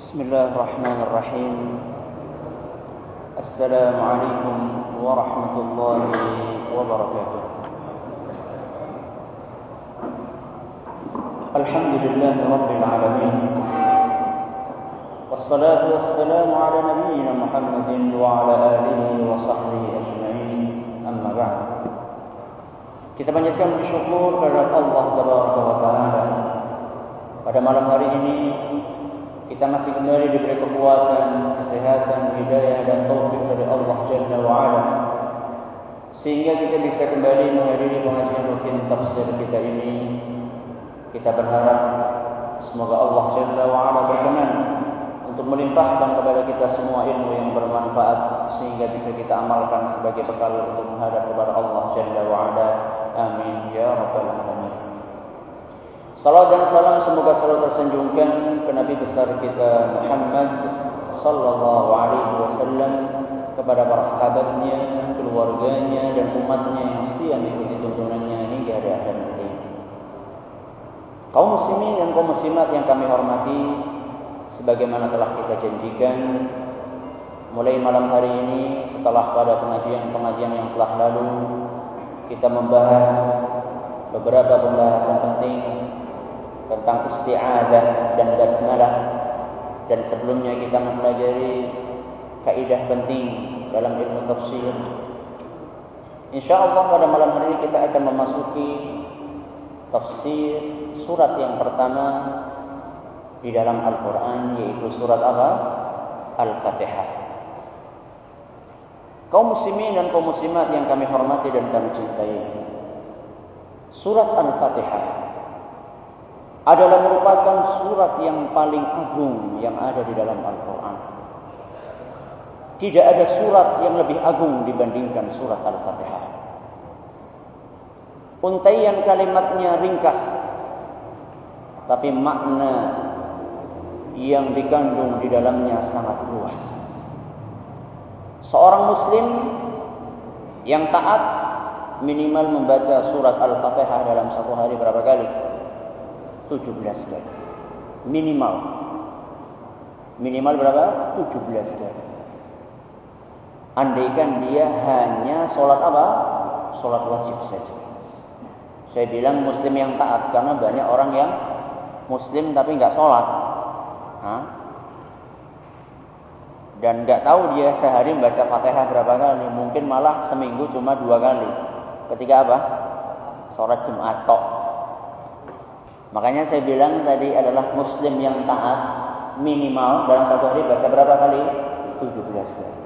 بسم الله الرحمن الرحيم. السلام عليكم ورحمة الله وبركاته. الحمد لله رب العالمين. والصلاة والسلام على نبينا محمد وعلى آله وصحبه أجمعين. أما بعد. Kita panjatkan bersyukur kepada Allah Taala. Pada malam hari ini kita masih kembali diberi kekuatan, kesehatan, hidayah dan taufik dari Allah Jalla wa Ala. Sehingga kita bisa kembali menghadiri pengajian rutin tafsir kita ini. Kita berharap semoga Allah Jalla wa Ala berkenan untuk melimpahkan kepada kita semua ilmu yang bermanfaat sehingga bisa kita amalkan sebagai bekal untuk menghadap kepada Allah Jalla wa Ala. Amin ya rabbal alamin. Salam dan salam semoga selalu tersanjungkan ke Nabi besar kita Muhammad sallallahu alaihi wasallam kepada para sahabatnya, keluarganya dan umatnya yang setia mengikuti tuntunannya hingga hari akhir nanti. Kaum muslimin dan kaum muslimat yang kami hormati, sebagaimana telah kita janjikan mulai malam hari ini setelah pada pengajian-pengajian yang telah lalu kita membahas beberapa pembahasan penting tentang isti'adah dan basmalah dan sebelumnya kita mempelajari kaidah penting dalam ilmu tafsir. Insyaallah pada malam hari ini kita akan memasuki tafsir surat yang pertama di dalam Al-Qur'an yaitu surat apa? Al-Fatihah. Kaum muslimin dan kaum muslimat yang kami hormati dan kami cintai. Surat Al-Fatihah adalah merupakan surat yang paling agung yang ada di dalam Al-Quran. Tidak ada surat yang lebih agung dibandingkan surat Al-Fatihah. Untaian kalimatnya ringkas, tapi makna yang dikandung di dalamnya sangat luas. Seorang muslim yang taat minimal membaca surat Al-Fatihah dalam satu hari berapa kali? 17 kali. Minimal. Minimal berapa? 17 kali. Andaikan dia hanya sholat apa? Sholat wajib saja. Saya bilang muslim yang taat karena banyak orang yang muslim tapi nggak sholat. Hah? Dan nggak tahu dia sehari membaca fatihah berapa kali. Mungkin malah seminggu cuma dua kali. Ketika apa? Sholat Jumat tok. Makanya saya bilang tadi adalah muslim yang taat minimal dalam satu hari baca berapa kali? 17 kali.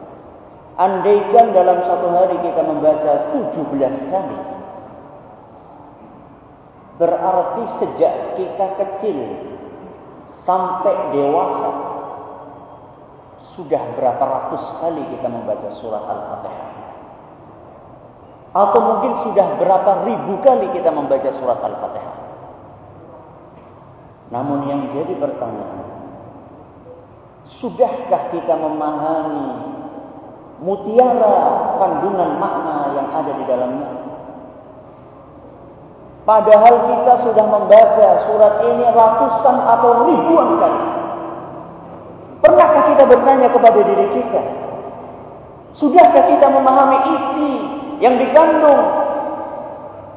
Andaikan dalam satu hari kita membaca 17 kali. Berarti sejak kita kecil sampai dewasa sudah berapa ratus kali kita membaca surat Al-Fatihah. Atau mungkin sudah berapa ribu kali kita membaca surat Al-Fatihah. Namun yang jadi pertanyaan, sudahkah kita memahami mutiara kandungan makna yang ada di dalamnya? Padahal kita sudah membaca surat ini ratusan atau ribuan kali. Pernahkah kita bertanya kepada diri kita? Sudahkah kita memahami isi yang dikandung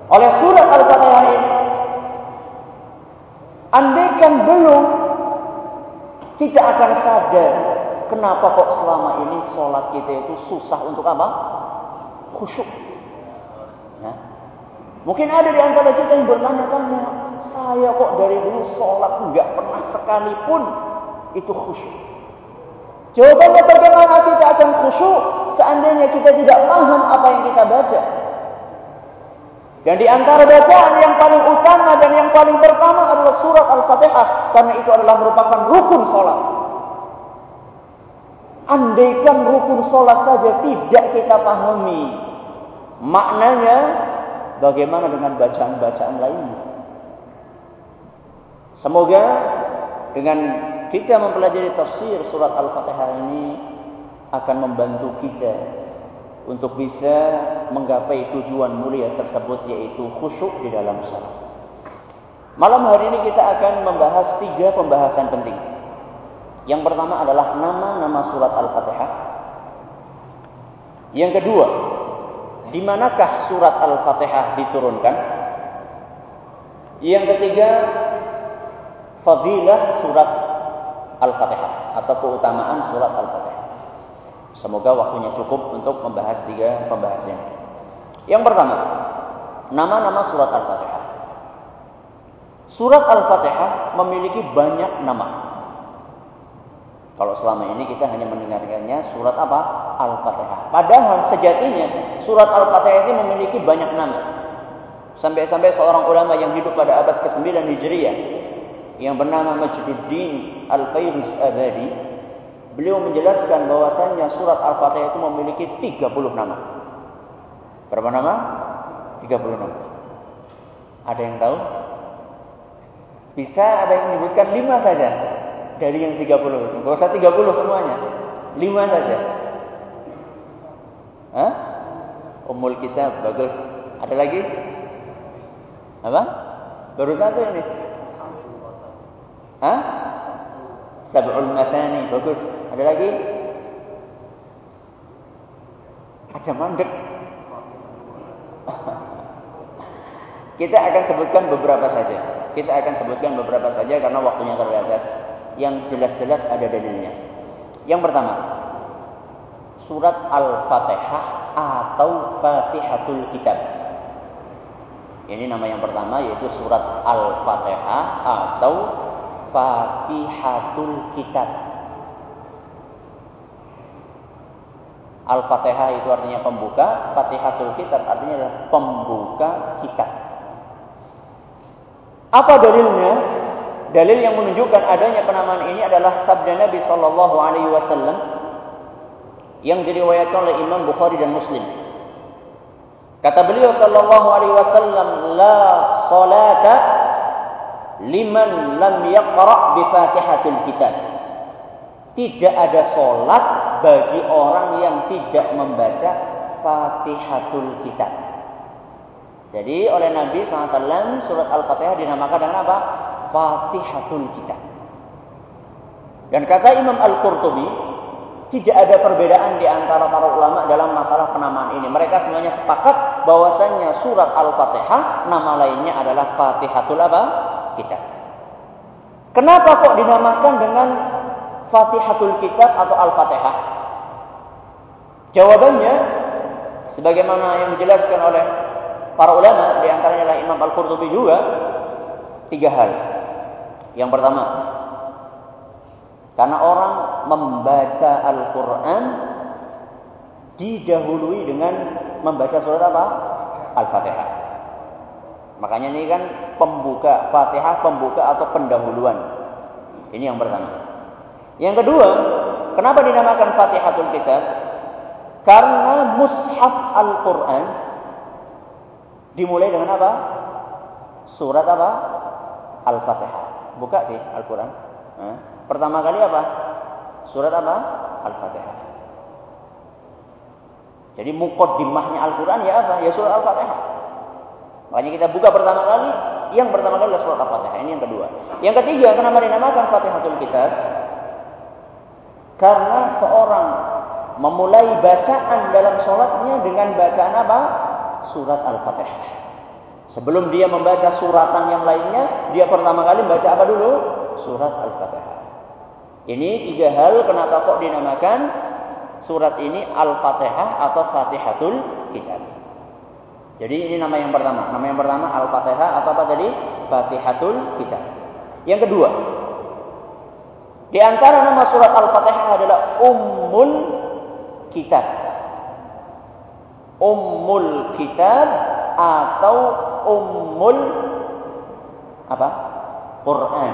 oleh surat Al-Fatihah ini? Andaikan belum, kita akan sadar kenapa kok selama ini sholat kita itu susah untuk apa? Khusyuk. Ya. Mungkin ada di antara kita yang bertanya-tanya, saya kok dari dulu sholat nggak pernah sekalipun itu khusyuk. Jawabannya bagaimana kita akan khusyuk seandainya kita tidak paham apa yang kita baca. Dan di antara bacaan yang paling utama dan yang paling pertama adalah surat Al-Fatihah. Karena itu adalah merupakan rukun sholat. Andaikan rukun sholat saja tidak kita pahami maknanya, bagaimana dengan bacaan-bacaan lainnya? Semoga dengan kita mempelajari tafsir surat Al-Fatihah ini akan membantu kita untuk bisa menggapai tujuan mulia tersebut yaitu khusyuk di dalam salat. Malam hari ini kita akan membahas tiga pembahasan penting. Yang pertama adalah nama-nama surat Al-Fatihah. Yang kedua, di manakah surat Al-Fatihah diturunkan? Yang ketiga, fadilah surat Al-Fatihah atau keutamaan surat Al-Fatihah. Semoga waktunya cukup untuk membahas tiga pembahasan. Yang pertama, nama-nama surat Al-Fatihah. Surat Al-Fatihah memiliki banyak nama. Kalau selama ini kita hanya mendengarkannya surat apa? Al-Fatihah. Padahal sejatinya surat Al-Fatihah ini memiliki banyak nama. Sampai-sampai seorang ulama yang hidup pada abad ke-9 Hijriah yang bernama Majduddin Al-Fayruz Abadi, beliau menjelaskan bahwasannya surat Al-Fatihah itu memiliki 30 nama. Berapa nama? 30 nama. Ada yang tahu? Bisa ada yang menyebutkan 5 saja dari yang 30 itu. Gak usah 30 semuanya. 5 saja. Hah? Umul kitab bagus. Ada lagi? Apa? Baru satu ini. Hah? Sab'ul Masani bagus. Ada lagi? Aja mandek. Kita akan sebutkan beberapa saja. Kita akan sebutkan beberapa saja karena waktunya terbatas. Yang jelas-jelas ada dalilnya. Yang pertama, surat Al-Fatihah atau Fatihatul Kitab. Ini nama yang pertama yaitu surat Al-Fatihah atau Fatihatul Kitab. Al-Fatihah itu artinya pembuka, Fatihatul Kitab artinya adalah pembuka kitab. Apa dalilnya? Dalil yang menunjukkan adanya penamaan ini adalah sabda Nabi Shallallahu Alaihi Wasallam yang diriwayatkan oleh Imam Bukhari dan Muslim. Kata beliau Shallallahu Alaihi Wasallam, la salata liman lam yaqra bi Fatihatul Kitab. Tidak ada solat bagi orang yang tidak membaca Fatihatul Kitab. Jadi oleh Nabi SAW surat Al-Fatihah dinamakan dengan apa? Fatihatul Kitab. Dan kata Imam Al-Qurtubi, tidak ada perbedaan di antara para ulama dalam masalah penamaan ini. Mereka semuanya sepakat bahwasannya surat Al-Fatihah nama lainnya adalah Fatihatul apa? Kitab. Kenapa kok dinamakan dengan Fatihatul Kitab atau Al-Fatihah? Jawabannya sebagaimana yang dijelaskan oleh para ulama di antaranya adalah Imam Al-Qurtubi juga tiga hal. Yang pertama, karena orang membaca Al-Qur'an didahului dengan membaca surat apa? Al-Fatihah. Makanya ini kan pembuka Fatihah, pembuka atau pendahuluan. Ini yang pertama. Yang kedua, kenapa dinamakan Fatihatul Kitab? Karena mushaf Al-Quran dimulai dengan apa? Surat apa? Al-Fatihah. Buka sih Al-Quran. Pertama kali apa? Surat apa? Al-Fatihah. Jadi mukaddimahnya Al-Quran ya apa? Ya surat Al-Fatihah. Makanya kita buka pertama kali, yang pertama kali adalah surat Al-Fatihah. Ini yang kedua. Yang ketiga, kenapa dinamakan Fatihatul Kitab? Karena seorang memulai bacaan dalam sholatnya dengan bacaan apa? Surat Al-Fatihah. Sebelum dia membaca suratan yang lainnya, dia pertama kali membaca apa dulu? Surat Al-Fatihah. Ini tiga hal kenapa kok dinamakan surat ini Al-Fatihah atau Fatihatul Kitab. Jadi ini nama yang pertama. Nama yang pertama Al-Fatihah atau apa tadi? Fatihatul Kitab. Yang kedua, di antara nama surat Al-Fatihah adalah Ummul Kitab. Ummul Kitab atau Ummul apa? Quran.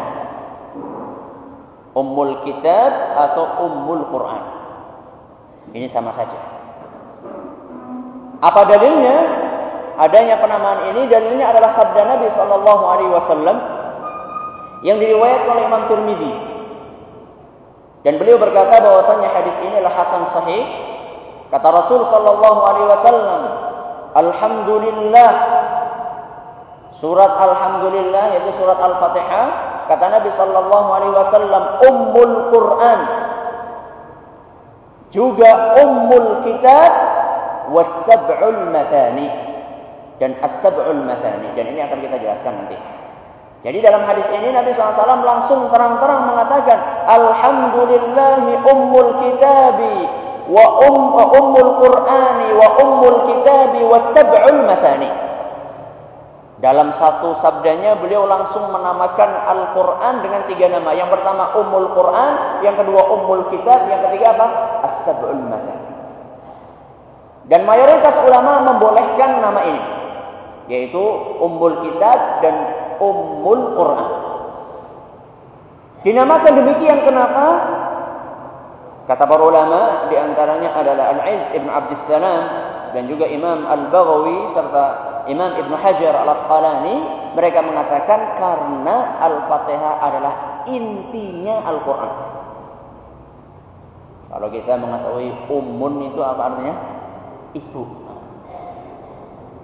Ummul Kitab atau Ummul Quran. Ini sama saja. Apa dalilnya? Adanya penamaan ini dalilnya adalah sabda Nabi Shallallahu Alaihi Wasallam yang diriwayatkan oleh Imam Tirmidzi. Dan beliau berkata bahwasanya hadis ini adalah hasan sahih. Kata Rasul Shallallahu Alaihi Wasallam, Alhamdulillah. Surat Alhamdulillah yaitu surat Al-Fatihah Kata Nabi sallallahu alaihi wasallam, Ummul Quran. Juga Ummul Kitab was-sab'ul mathani. Dan as-sab'ul mathani. Dan ini akan kita jelaskan nanti. Jadi dalam hadis ini Nabi SAW langsung terang-terang mengatakan Alhamdulillahi ummul kitabi wa um wa ummul qur'ani wa ummul kitabi wa sab'ul masani. Dalam satu sabdanya beliau langsung menamakan Al-Quran dengan tiga nama. Yang pertama Ummul Quran, yang kedua Ummul Kitab, yang ketiga apa? As-Sab'ul Masani. Dan mayoritas ulama membolehkan nama ini. Yaitu Ummul Kitab dan Ummul Quran. Dinamakan demikian kenapa? Kata para ulama di antaranya adalah Al-Iz Ibn Abdussalam dan juga Imam Al-Baghawi serta Imam Ibn Hajar Al-Asqalani mereka mengatakan karena Al-Fatihah adalah intinya Al-Quran. Kalau kita mengetahui umun itu apa artinya? Ibu.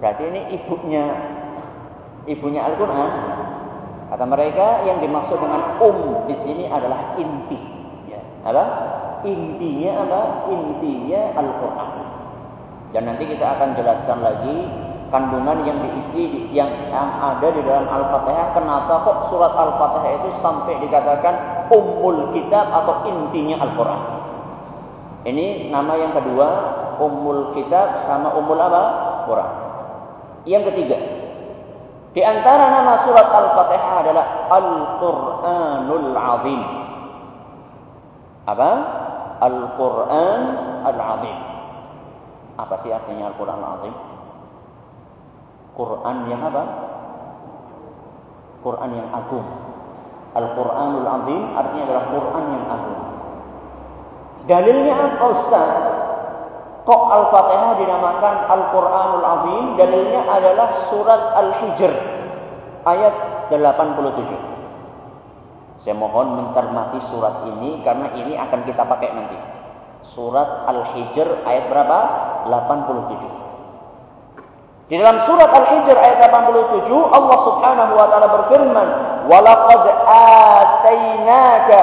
Berarti ini ibunya ibunya Al-Quran. Kata mereka yang dimaksud dengan um di sini adalah inti. Ya. Apa? Intinya apa? Intinya Al-Quran. Dan nanti kita akan jelaskan lagi kandungan yang diisi yang, ada di dalam Al-Fatihah. Kenapa kok surat Al-Fatihah itu sampai dikatakan umul kitab atau intinya Al-Quran? Ini nama yang kedua, umul kitab sama umul apa? Quran. Yang ketiga, di antara nama surat Al-Fatihah adalah Al-Qur'anul Azim. Apa? Al-Qur'an Al-Azim. Apa sih artinya Al-Qur'an Al-Azim? Quran yang apa? Quran yang agung. Al-Qur'anul Azim artinya adalah Quran yang agung. Dalilnya apa Ustaz? Kok Al-Fatihah dinamakan Al-Quranul Azim? Dalilnya adalah surat Al-Hijr ayat 87. Saya mohon mencermati surat ini karena ini akan kita pakai nanti. Surat Al-Hijr ayat berapa? 87. Di dalam surat Al-Hijr ayat 87 Allah Subhanahu wa taala berfirman, "Walaqad atainaka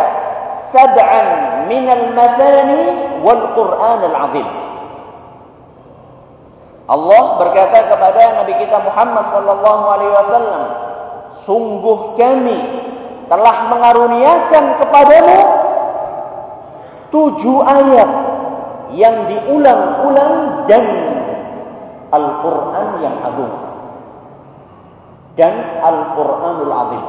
sab'an minal masani wal Qur'anal 'azim." Allah berkata kepada Nabi kita Muhammad sallallahu alaihi wasallam, "Sungguh kami telah mengaruniakan kepadamu tujuh ayat yang diulang-ulang dan Al-Quran yang agung dan Al-Quranul Azim.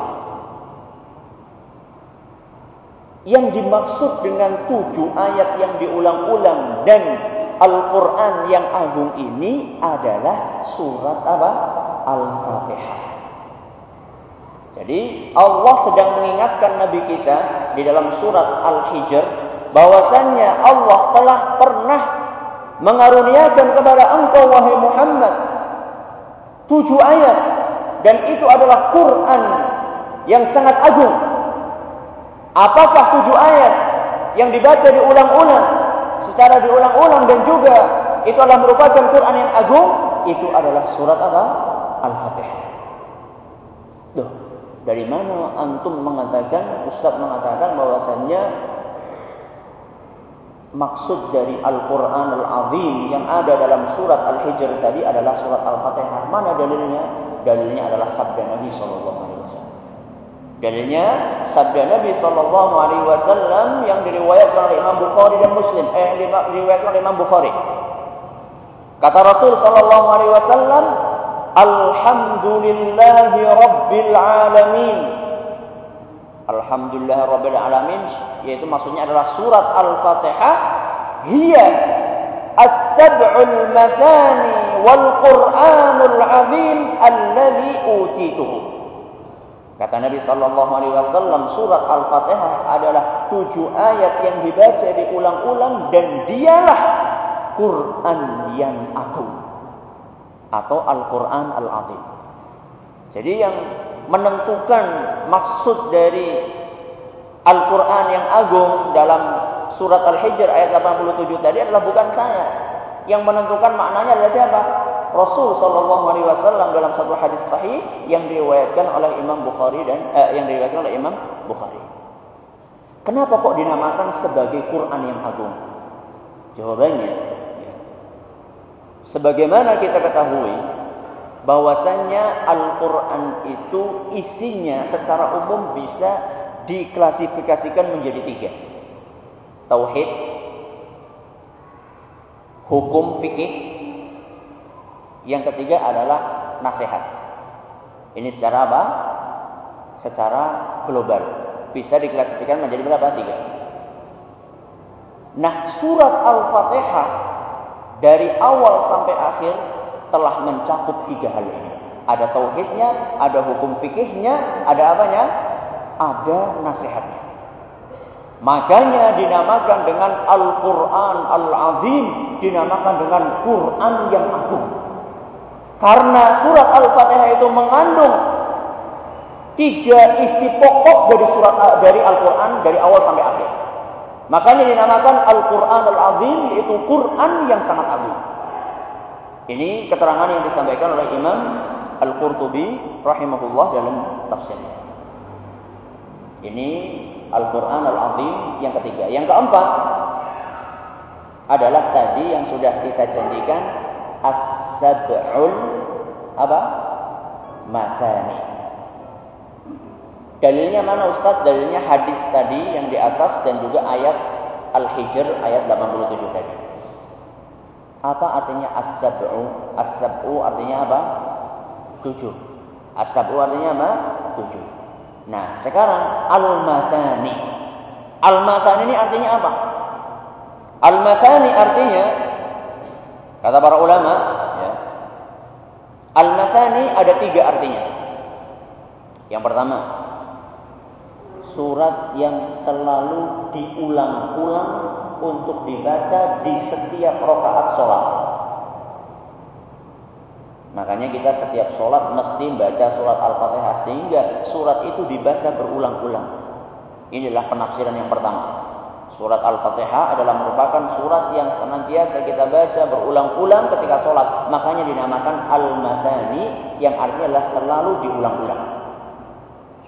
Yang dimaksud dengan tujuh ayat yang diulang-ulang dan Al-Quran yang agung ini adalah surat apa? Al-Fatihah. Jadi Allah sedang mengingatkan Nabi kita di dalam surat Al-Hijr bahwasannya Allah telah pernah mengaruniakan kepada engkau wahai Muhammad tujuh ayat dan itu adalah Quran yang sangat agung. Apakah tujuh ayat yang dibaca diulang-ulang secara diulang-ulang dan juga itu adalah merupakan Quran yang agung, itu adalah surat apa? Al-Fatihah. Dari mana antum mengatakan, Ustaz mengatakan bahwasannya maksud dari Al-Quran Al-Azim yang ada dalam surat Al-Hijr tadi adalah surat Al-Fatihah. Mana dalilnya? Dalilnya adalah sabda Nabi Sallallahu Alaihi Wasallam. Dalilnya sabda Nabi sallallahu alaihi wasallam yang diriwayatkan oleh Imam Bukhari dan Muslim, eh diriwayatkan oleh Imam Bukhari. Kata Rasul sallallahu alaihi wasallam, "Alhamdulillahi rabbil alamin." Alhamdulillah rabbil alamin yaitu maksudnya adalah surat Al-Fatihah hiya as-sab'ul masani wal Qur'anul azim alladhi utituhu. Kata Nabi Sallallahu Alaihi Wasallam, surat Al-Fatihah adalah tujuh ayat yang dibaca diulang-ulang dan dialah Quran yang agung atau Al-Quran Al-Azim. Jadi yang menentukan maksud dari Al-Quran yang agung dalam surat Al-Hijr ayat 87 tadi adalah bukan saya. Yang menentukan maknanya adalah siapa? Rasul Shallallahu Alaihi Wasallam dalam satu hadis sahih yang diriwayatkan oleh Imam Bukhari dan eh, yang diriwayatkan oleh Imam Bukhari. Kenapa kok dinamakan sebagai Quran yang agung? Jawabannya, ya. sebagaimana kita ketahui bahwasannya Al-Quran itu isinya secara umum bisa diklasifikasikan menjadi tiga. Tauhid, hukum fikih, yang ketiga adalah nasihat. Ini secara apa? Secara global. Bisa diklasifikasikan menjadi berapa? Tiga. Nah, surat Al-Fatihah dari awal sampai akhir telah mencakup tiga hal ini. Ada tauhidnya, ada hukum fikihnya, ada apanya? Ada nasihatnya. Makanya dinamakan dengan Al-Quran Al-Azim, dinamakan dengan Quran yang agung. Karena surat Al-Fatihah itu mengandung tiga isi pokok dari surat dari Al-Quran dari awal sampai akhir. Makanya dinamakan Al-Quran Al-Azim yaitu Quran yang sangat agung. Ini keterangan yang disampaikan oleh Imam Al-Qurtubi rahimahullah dalam tafsirnya. Ini Al-Quran Al-Azim yang ketiga. Yang keempat adalah tadi yang sudah kita janjikan As-Sab'ul apa? Masani. Dalilnya mana Ustaz? Dalilnya hadis tadi yang di atas dan juga ayat Al-Hijr ayat 87 tadi. Apa artinya as-sab'u? As-sab'u artinya apa? Tujuh. As-sab'u artinya apa? Tujuh. Nah, sekarang al-masani. Al-masani ini artinya apa? Al-masani artinya kata para ulama, Al-masani ada tiga artinya. Yang pertama, surat yang selalu diulang-ulang untuk dibaca di setiap rokaat sholat. Makanya kita setiap sholat mesti baca surat Al-Fatihah sehingga surat itu dibaca berulang-ulang. Inilah penafsiran yang pertama. Surat Al-Fatihah adalah merupakan surat yang senantiasa kita baca berulang-ulang ketika sholat. Makanya dinamakan Al-Madani yang artinya adalah selalu diulang-ulang.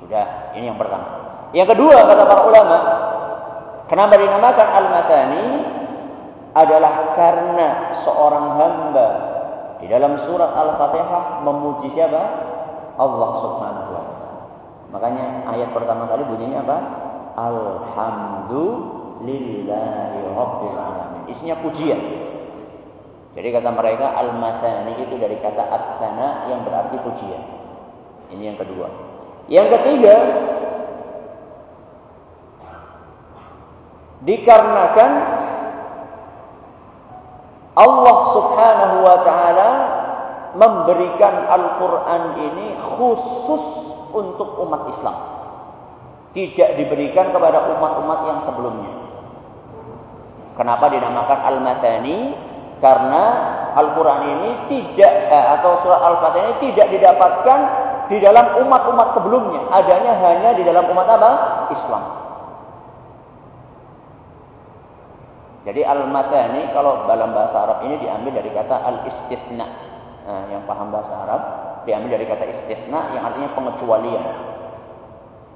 Sudah, ini yang pertama. Yang kedua kata para ulama, Kenapa dinamakan Al-Masani? Adalah karena seorang hamba di dalam surat Al-Fatihah memuji siapa? Allah Subhanahu wa taala. Makanya ayat pertama kali bunyinya apa? Alhamdulillahi rabbil alamin. Isinya pujian. Jadi kata mereka al-masani itu dari kata as-sana yang berarti pujian. Ini yang kedua. Yang ketiga, Dikarenakan Allah Subhanahu wa taala memberikan Al-Qur'an ini khusus untuk umat Islam. Tidak diberikan kepada umat-umat yang sebelumnya. Kenapa dinamakan Al-Masani? Karena Al-Quran ini tidak eh, atau surat Al-Fatihah ini tidak didapatkan di dalam umat-umat sebelumnya. Adanya hanya di dalam umat apa? Islam. Jadi al-mathani kalau dalam bahasa Arab ini diambil dari kata al-istithna. Nah, yang paham bahasa Arab diambil dari kata istithna yang artinya pengecualian.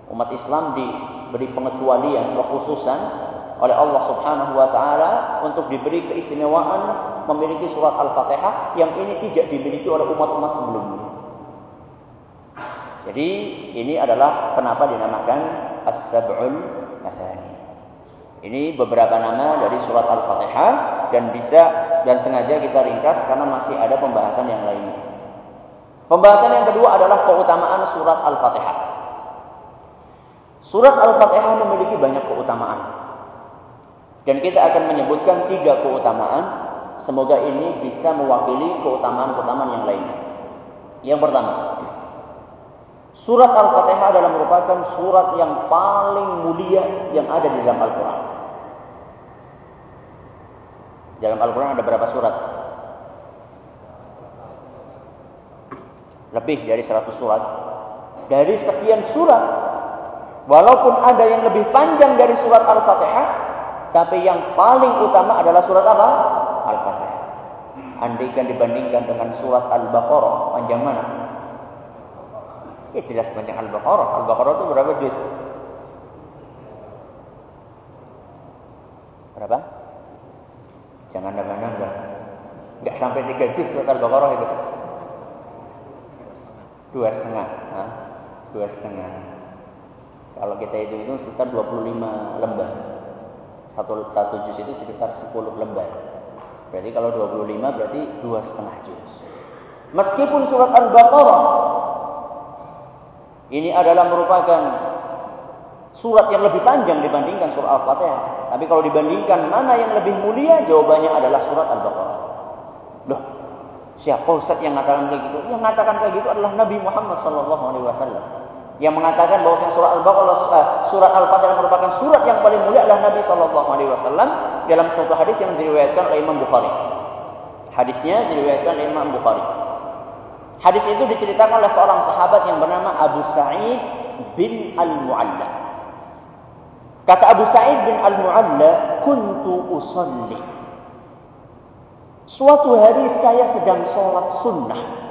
Umat Islam diberi pengecualian, kekhususan oleh Allah Subhanahu wa taala untuk diberi keistimewaan memiliki surat Al-Fatihah yang ini tidak dimiliki oleh umat-umat sebelumnya. Jadi ini adalah kenapa dinamakan As-Sab'ul Mathani. Ini beberapa nama dari surat Al-Fatihah dan bisa dan sengaja kita ringkas karena masih ada pembahasan yang lainnya. Pembahasan yang kedua adalah keutamaan surat Al-Fatihah. Surat Al-Fatihah memiliki banyak keutamaan. Dan kita akan menyebutkan tiga keutamaan. Semoga ini bisa mewakili keutamaan-keutamaan yang lainnya. Yang pertama, surat Al-Fatihah adalah merupakan surat yang paling mulia yang ada di dalam Al-Quran. Dalam Al-Quran ada berapa surat? Lebih dari 100 surat. Dari sekian surat, walaupun ada yang lebih panjang dari surat Al-Fatihah, tapi yang paling utama adalah surat apa? Al-Fatihah. Andaikan dibandingkan dengan surat Al-Baqarah, panjang mana? Ya jelas panjang Al-Baqarah. Al-Baqarah itu berapa juz? Berapa? Jangan nambah-nambah. Enggak sampai tiga juz surat Al-Baqarah itu. Dua setengah. Hah? Dua setengah. Kalau kita itu itu sekitar 25 lembar. Satu, satu juz itu sekitar 10 lembar. Berarti kalau 25 berarti dua setengah juz. Meskipun surat Al-Baqarah ini adalah merupakan surat yang lebih panjang dibandingkan surat Al-Fatihah. Tapi kalau dibandingkan mana yang lebih mulia, jawabannya adalah surat Al-Baqarah. Loh, siapa Ustaz yang mengatakan kayak gitu? Yang mengatakan kayak gitu adalah Nabi Muhammad wasallam. Yang mengatakan bahwa surat Al-Baqarah uh, surat Al-Fatihah merupakan surat yang paling mulia adalah Nabi sallallahu alaihi wasallam dalam suatu hadis yang diriwayatkan oleh Imam Bukhari. Hadisnya diriwayatkan oleh Imam Bukhari. Hadis itu diceritakan oleh seorang sahabat yang bernama Abu Sa'id bin Al-Mu'alla. Kata Abu Sa'id bin Al-Mu'alla, "Kuntu usalli." Suatu hari saya sedang sholat sunnah.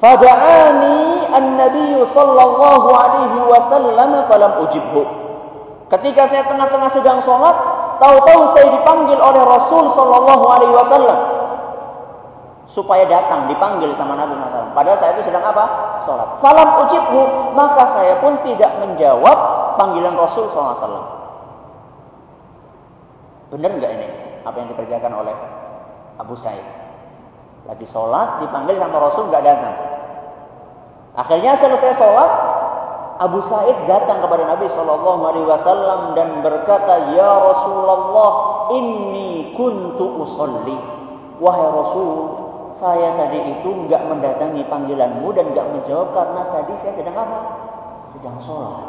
Fada'ani an-nabiy sallallahu alaihi wasallam falam ujibhu. Ketika saya tengah-tengah sedang sholat, tahu-tahu saya dipanggil oleh Rasul sallallahu alaihi wasallam supaya datang dipanggil sama Nabi SAW. Padahal saya itu sedang apa? Sholat. Falam ujibhu, maka saya pun tidak menjawab panggilan Rasul SAW. Benar nggak ini apa yang dikerjakan oleh Abu Said? Lagi sholat dipanggil sama Rasul nggak datang. Akhirnya selesai sholat, Abu Said datang kepada Nabi Shallallahu Alaihi Wasallam dan berkata, Ya Rasulullah, ini kuntu usolli. Wahai Rasul, saya tadi itu nggak mendatangi panggilanmu dan nggak menjawab karena tadi saya sedang apa? Sedang sholat.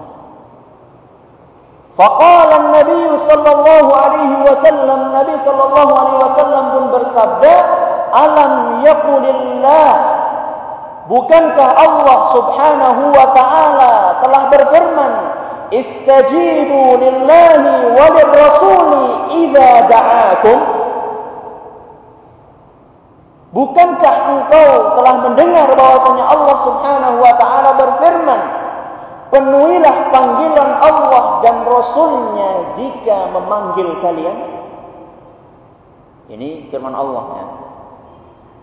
Faqala Nabi sallallahu alaihi wasallam Nabi sallallahu alaihi wasallam pun bersabda, "Alam yaqulillah" Bukankah Allah Subhanahu wa taala telah berfirman, "Istajibu lillahi wa lirrasuli idza da'akum" Bukankah engkau telah mendengar bahwasanya Allah Subhanahu wa taala berfirman, Penuhilah panggilan Allah dan Rasulnya jika memanggil kalian. Ini firman Allah ya.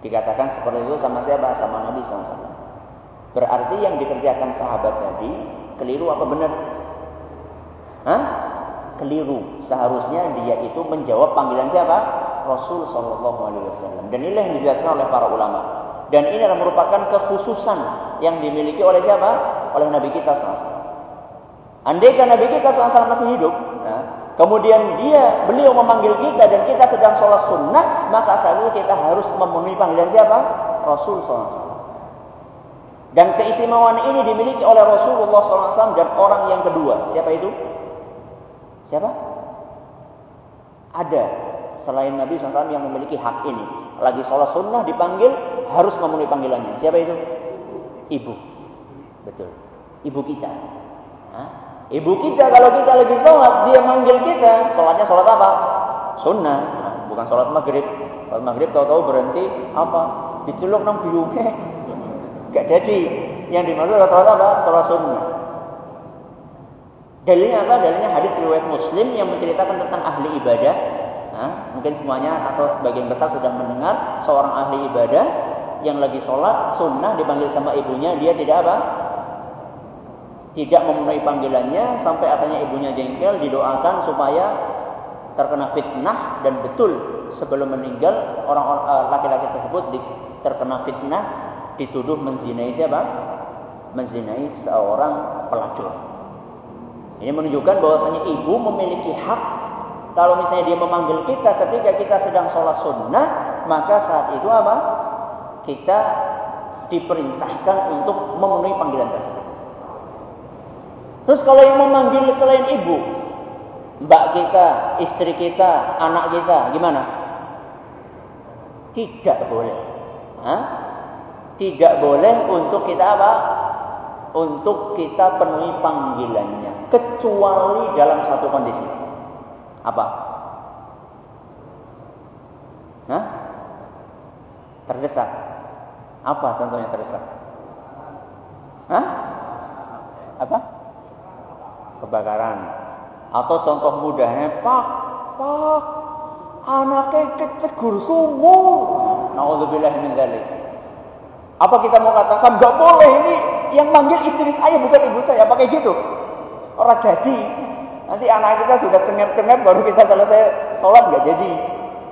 Dikatakan seperti itu sama siapa? Sama Nabi SAW. Berarti yang dikerjakan sahabat tadi keliru apa benar? Hah? Keliru. Seharusnya dia itu menjawab panggilan siapa? Rasul Shallallahu Alaihi Wasallam. Dan inilah yang dijelaskan oleh para ulama. Dan ini adalah merupakan kekhususan yang dimiliki oleh siapa? oleh Nabi kita SAW. Andaikan Nabi kita SAW masih hidup, kemudian dia beliau memanggil kita dan kita sedang sholat sunnah, maka saat kita harus memenuhi panggilan siapa? Rasul SAW. Dan keistimewaan ini dimiliki oleh Rasulullah SAW dan orang yang kedua. Siapa itu? Siapa? Ada selain Nabi SAW yang memiliki hak ini. Lagi sholat sunnah dipanggil harus memenuhi panggilannya. Siapa itu? Ibu. Betul. Ibu kita. Hah? Ibu kita kalau kita lagi sholat, dia manggil kita. Sholatnya sholat apa? Sunnah. Nah, bukan sholat maghrib. Sholat maghrib tahu-tahu berhenti apa? Diceluk nang biungnya. Gak jadi. Yang dimaksud sholat apa? Sholat sunnah. Dalilnya apa? Dalilnya hadis riwayat Muslim yang menceritakan tentang ahli ibadah. Nah, mungkin semuanya atau sebagian besar sudah mendengar seorang ahli ibadah yang lagi sholat sunnah dipanggil sama ibunya dia tidak apa? Tidak memenuhi panggilannya sampai akhirnya ibunya jengkel didoakan supaya terkena fitnah dan betul sebelum meninggal orang eh, laki-laki tersebut terkena fitnah dituduh menzinai siapa? Menzinai seorang pelacur. Ini menunjukkan bahwasanya ibu memiliki hak kalau misalnya dia memanggil kita ketika kita sedang sholat sunnah maka saat itu apa? Kita diperintahkan untuk memenuhi panggilan tersebut. Terus kalau yang memanggil selain ibu, mbak kita, istri kita, anak kita, gimana? Tidak boleh. Hah? Tidak boleh untuk kita apa? Untuk kita penuhi panggilannya. Kecuali dalam satu kondisi. Apa? Hah? Terdesak. Apa contohnya terdesak? Hah? Apa? Kebakaran. Atau contoh mudahnya, Pak, Pak, anaknya kecegur sumur. Nauzubillah min dzalik. Apa kita mau katakan nggak boleh ini yang manggil istri saya bukan ibu saya, pakai gitu? Orang jadi. Nanti anak kita sudah cengep-cengep baru kita selesai sholat nggak jadi.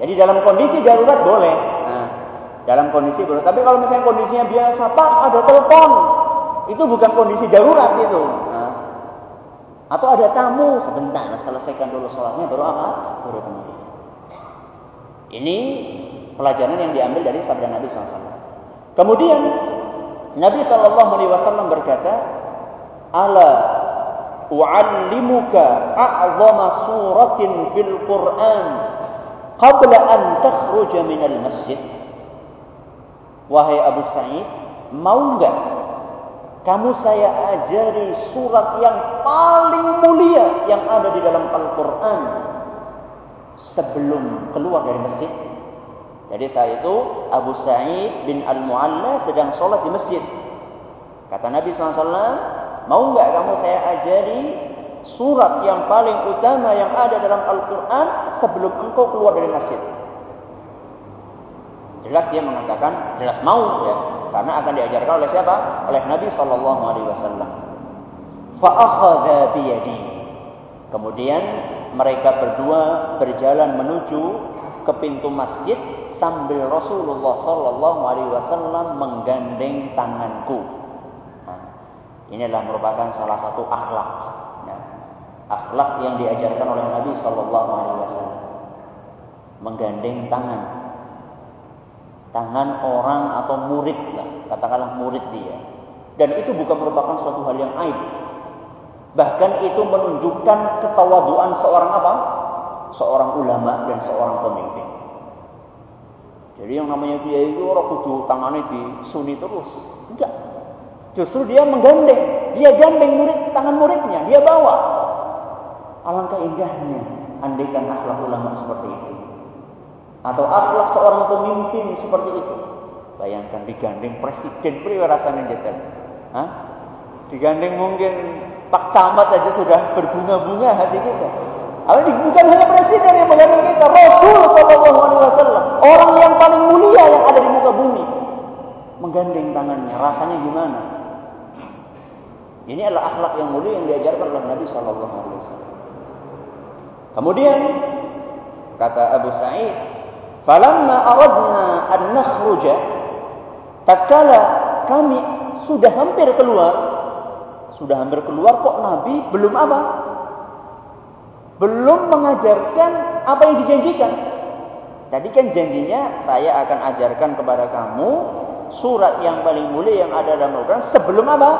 Jadi dalam kondisi darurat boleh. Nah, dalam kondisi darurat. Tapi kalau misalnya kondisinya biasa, Pak ada telepon, itu bukan kondisi darurat itu. Atau ada tamu sebentar, selesaikan dulu sholatnya baru apa? Baru temui. Ini pelajaran yang diambil dari sabda Nabi SAW. Kemudian Nabi Shallallahu Alaihi Wasallam berkata, "Ala u'allimuka a'zama suratin fil Qur'an qabla an takhruja minal masjid." Wahai Abu Sa'id, mau enggak kamu saya ajari surat yang paling mulia yang ada di dalam Al-Quran sebelum keluar dari masjid? Jadi saat itu Abu Sa'id bin Al-Mu'alla sedang sholat di masjid. Kata Nabi SAW, mau nggak kamu saya ajari surat yang paling utama yang ada dalam Al-Quran sebelum engkau keluar dari masjid? Jelas dia mengatakan, jelas mau ya. Karena akan diajarkan oleh siapa? Oleh Nabi Sallallahu Alaihi Wasallam. Kemudian mereka berdua berjalan menuju ke pintu masjid sambil Rasulullah Sallallahu Alaihi Wasallam menggandeng tanganku. Nah, inilah merupakan salah satu akhlak, nah, akhlak yang diajarkan oleh Nabi Sallallahu Alaihi Wasallam. Menggandeng tangan, tangan orang atau murid lah, katakanlah murid dia. Dan itu bukan merupakan suatu hal yang aib. Bahkan itu menunjukkan ketawaduan seorang apa? Seorang ulama dan seorang pemimpin. Jadi yang namanya kiai itu orang kudu tangannya di suni terus. Enggak. Justru dia menggandeng, dia gandeng murid tangan muridnya, dia bawa. Alangkah indahnya andaikan akhlak ulama seperti itu. Atau akhlak seorang pemimpin seperti itu. Bayangkan digandeng presiden priwe rasanya jajan. Hah? Digandeng mungkin Pak Camat aja sudah berbunga-bunga hati kita. Ini bukan hanya presiden yang menggandeng kita, Rasul Shallallahu Alaihi Wasallam, orang yang paling mulia yang ada di muka bumi, menggandeng tangannya, rasanya gimana? Ini adalah akhlak yang mulia yang diajarkan oleh Nabi Shallallahu Alaihi Wasallam. Kemudian kata Abu Sa'id, "Falamma aradna an nakhruja, tatkala kami sudah hampir keluar, sudah hampir keluar kok Nabi belum apa? belum mengajarkan apa yang dijanjikan. Tadi kan janjinya saya akan ajarkan kepada kamu surat yang paling mulia yang ada dalam Al-Quran sebelum apa?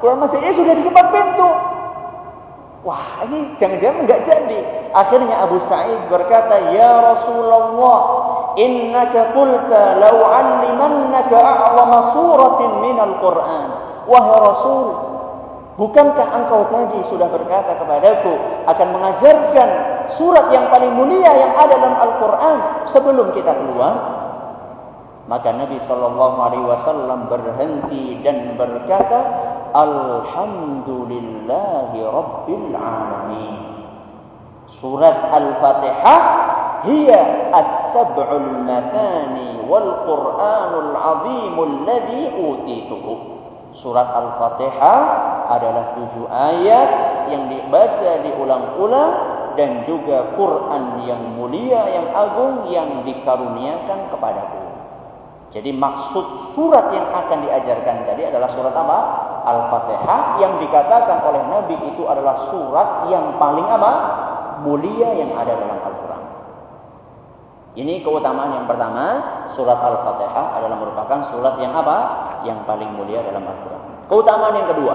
Quran ini sudah di depan pintu. Wah ini jangan-jangan nggak jadi. Akhirnya Abu Sa'id berkata, Ya Rasulullah, innaka qulta law 'allimannaka a'zama suratin minal Quran. Wahai Rasul, Bukankah engkau tadi sudah berkata kepadaku akan mengajarkan surat yang paling mulia yang ada dalam Al-Quran sebelum kita keluar? Maka Nabi Shallallahu Alaihi Wasallam berhenti dan berkata, Alhamdulillahi Rabbil Alamin. Surat Al-Fatihah hiya as-sab'ul mathani wal Qur'anul azimul ladzi utituhu. Surat Al-Fatihah adalah tujuh ayat yang dibaca diulang-ulang dan juga Quran yang mulia, yang agung yang dikaruniakan kepadaku. Jadi maksud surat yang akan diajarkan tadi adalah surat apa? Al-Fatihah yang dikatakan oleh Nabi itu adalah surat yang paling apa? Mulia yang ada dalam Al-Quran. Ini keutamaan yang pertama, surat Al-Fatihah adalah merupakan surat yang apa? Yang paling mulia dalam Al-Quran. Keutamaan yang kedua,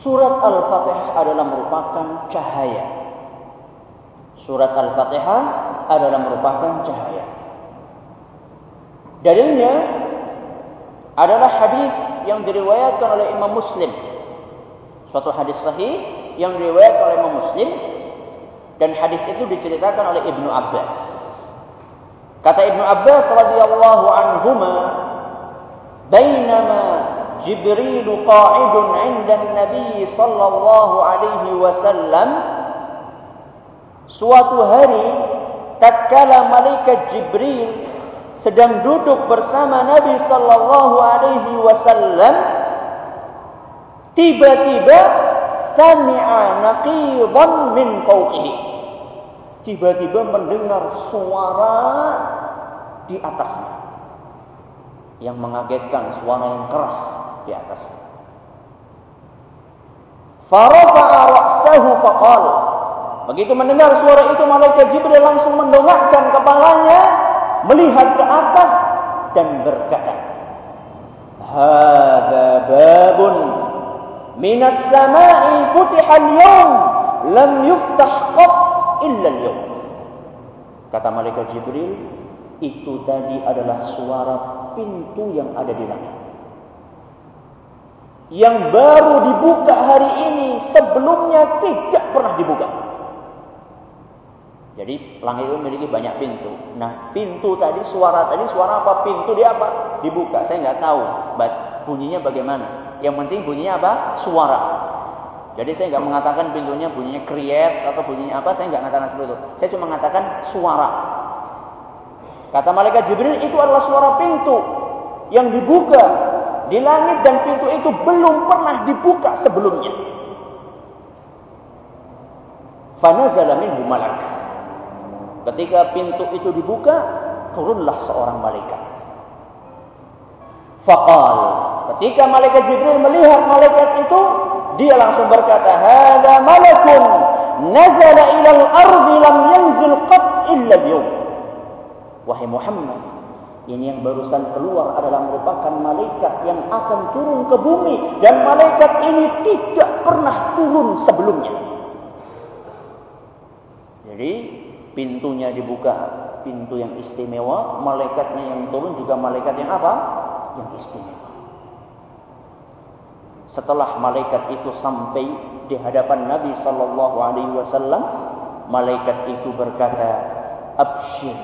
surat Al-Fatihah adalah merupakan cahaya. Surat Al-Fatihah adalah merupakan cahaya. Dalilnya adalah hadis yang diriwayatkan oleh Imam Muslim. Suatu hadis sahih yang diriwayatkan oleh Imam Muslim dan hadis itu diceritakan oleh Ibnu Abbas. Kata Ibnu Abbas radhiyallahu anhuma, "Bainama Jibril qa'idun 'inda Nabi sallallahu alaihi wasallam" Suatu hari tatkala malaikat Jibril sedang duduk bersama Nabi sallallahu alaihi wasallam tiba-tiba sami'a naqidan min fawqihi. Tiba-tiba mendengar suara di atasnya yang mengagetkan suara yang keras di atasnya. Farafa'a ra'sahu faqala. Begitu mendengar suara itu malaikat Jibril langsung mendongakkan kepalanya melihat ke atas dan berkata, "Hadza babun minas sama'i futiha al-yawm lam yuftah qat illa al-yawm." Kata malaikat Jibril, itu tadi adalah suara pintu yang ada di langit. Yang baru dibuka hari ini sebelumnya tidak pernah dibuka. Jadi langit itu memiliki banyak pintu. Nah, pintu tadi suara tadi suara apa? Pintu dia apa? Dibuka. Saya nggak tahu bunyinya bagaimana. Yang penting bunyinya apa? Suara. Jadi saya nggak mengatakan pintunya bunyinya kriet atau bunyinya apa. Saya nggak mengatakan seperti itu. Saya cuma mengatakan suara. Kata malaikat Jibril itu adalah suara pintu yang dibuka di langit dan pintu itu belum pernah dibuka sebelumnya. Fanazala minhu malak. Ketika pintu itu dibuka, turunlah seorang malaikat. Faqal. Ketika malaikat Jibril melihat malaikat itu, dia langsung berkata, "Hadza malakun nazala ila al-ardi lam yanzil qat illa al Wahai Muhammad, ini yang barusan keluar adalah merupakan malaikat yang akan turun ke bumi dan malaikat ini tidak pernah turun sebelumnya. Jadi pintunya dibuka, pintu yang istimewa, malaikatnya yang turun juga malaikat yang apa? Yang istimewa. Setelah malaikat itu sampai di hadapan Nabi sallallahu alaihi wasallam, malaikat itu berkata, "Abshir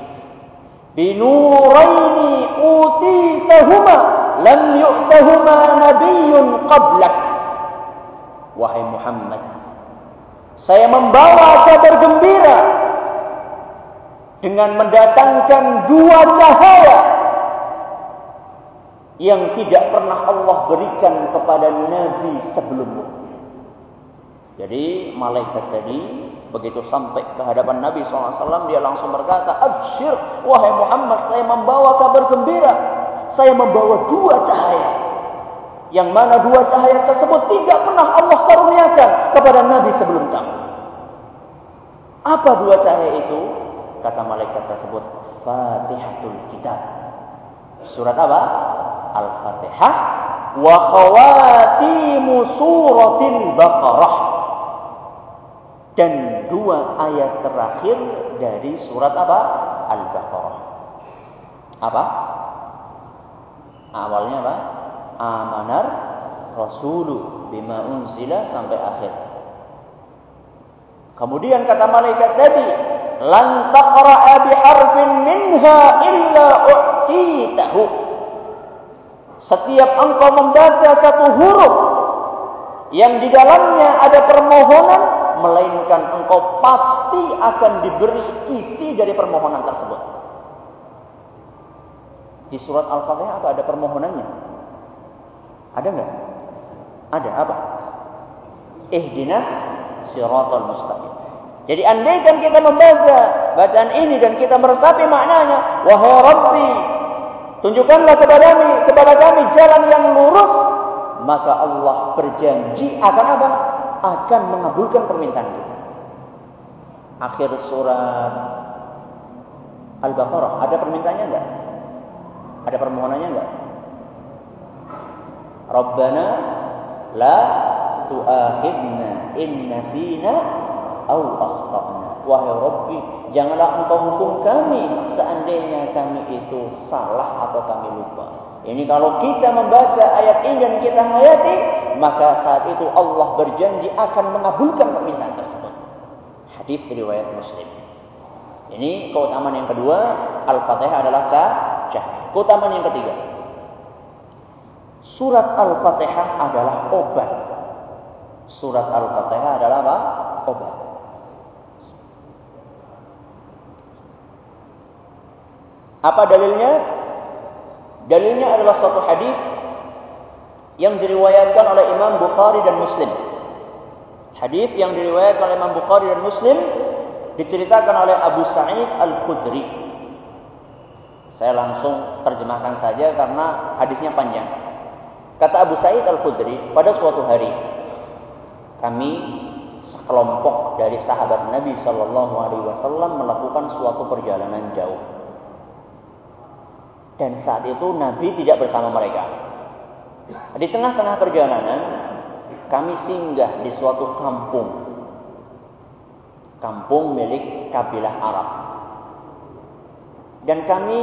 binuraini utitahuma lam yu'tahuma nabiyyun qablak." Wahai Muhammad, saya membawa kabar gembira dengan mendatangkan dua cahaya yang tidak pernah Allah berikan kepada nabi sebelumnya. Jadi malaikat tadi begitu sampai ke hadapan Nabi SAW dia langsung berkata, Abshir, wahai Muhammad, saya membawa kabar gembira. Saya membawa dua cahaya. Yang mana dua cahaya tersebut tidak pernah Allah karuniakan kepada Nabi sebelum kamu. Apa dua cahaya itu? Kata malaikat tersebut Fatihatul Kitab. Surat apa? Al-Fatihah wa khawatimu suratil Baqarah. Dan dua ayat terakhir dari surat apa? Al-Baqarah. Apa? Awalnya apa? Amanar Rasulu bima unzila sampai akhir. Kemudian kata malaikat tadi, lan taqra'a biharfin minha illa u'titahu. Setiap engkau membaca satu huruf yang di dalamnya ada permohonan melainkan engkau pasti akan diberi isi dari permohonan tersebut. Di surat Al-Fatihah apa ada permohonannya? Ada enggak ada apa? Ihdinas siratal mustaqim jadi andaikan kita membaca bacaan ini dan kita meresapi maknanya, wahai Rabbi, tunjukkanlah kepada kami, kepada kami jalan yang lurus, maka Allah berjanji akan apa? Akan mengabulkan permintaan kita. Akhir surat Al-Baqarah ada permintaannya enggak? Ada permohonannya enggak? Rabbana la tu'akhidna in nasina au akhtana. Wahai Rabbi, janganlah engkau hukum kami seandainya kami itu salah atau kami lupa. Ini kalau kita membaca ayat ini dan kita hayati, maka saat itu Allah berjanji akan mengabulkan permintaan tersebut. Hadis riwayat Muslim. Ini keutamaan yang kedua Al-Fatihah adalah cahaya. Keutamaan yang ketiga. Surat Al-Fatihah adalah obat. Surat Al-Fatihah adalah apa? Obat. Apa dalilnya? Dalilnya adalah suatu hadis yang diriwayatkan oleh Imam Bukhari dan Muslim. Hadis yang diriwayatkan oleh Imam Bukhari dan Muslim diceritakan oleh Abu Sa'id Al-Khudri. Saya langsung terjemahkan saja karena hadisnya panjang. Kata Abu Sa'id Al-Khudri, pada suatu hari kami sekelompok dari sahabat Nabi Shallallahu Alaihi Wasallam melakukan suatu perjalanan jauh. Dan saat itu Nabi tidak bersama mereka. Di tengah-tengah perjalanan, kami singgah di suatu kampung. Kampung milik kabilah Arab. Dan kami,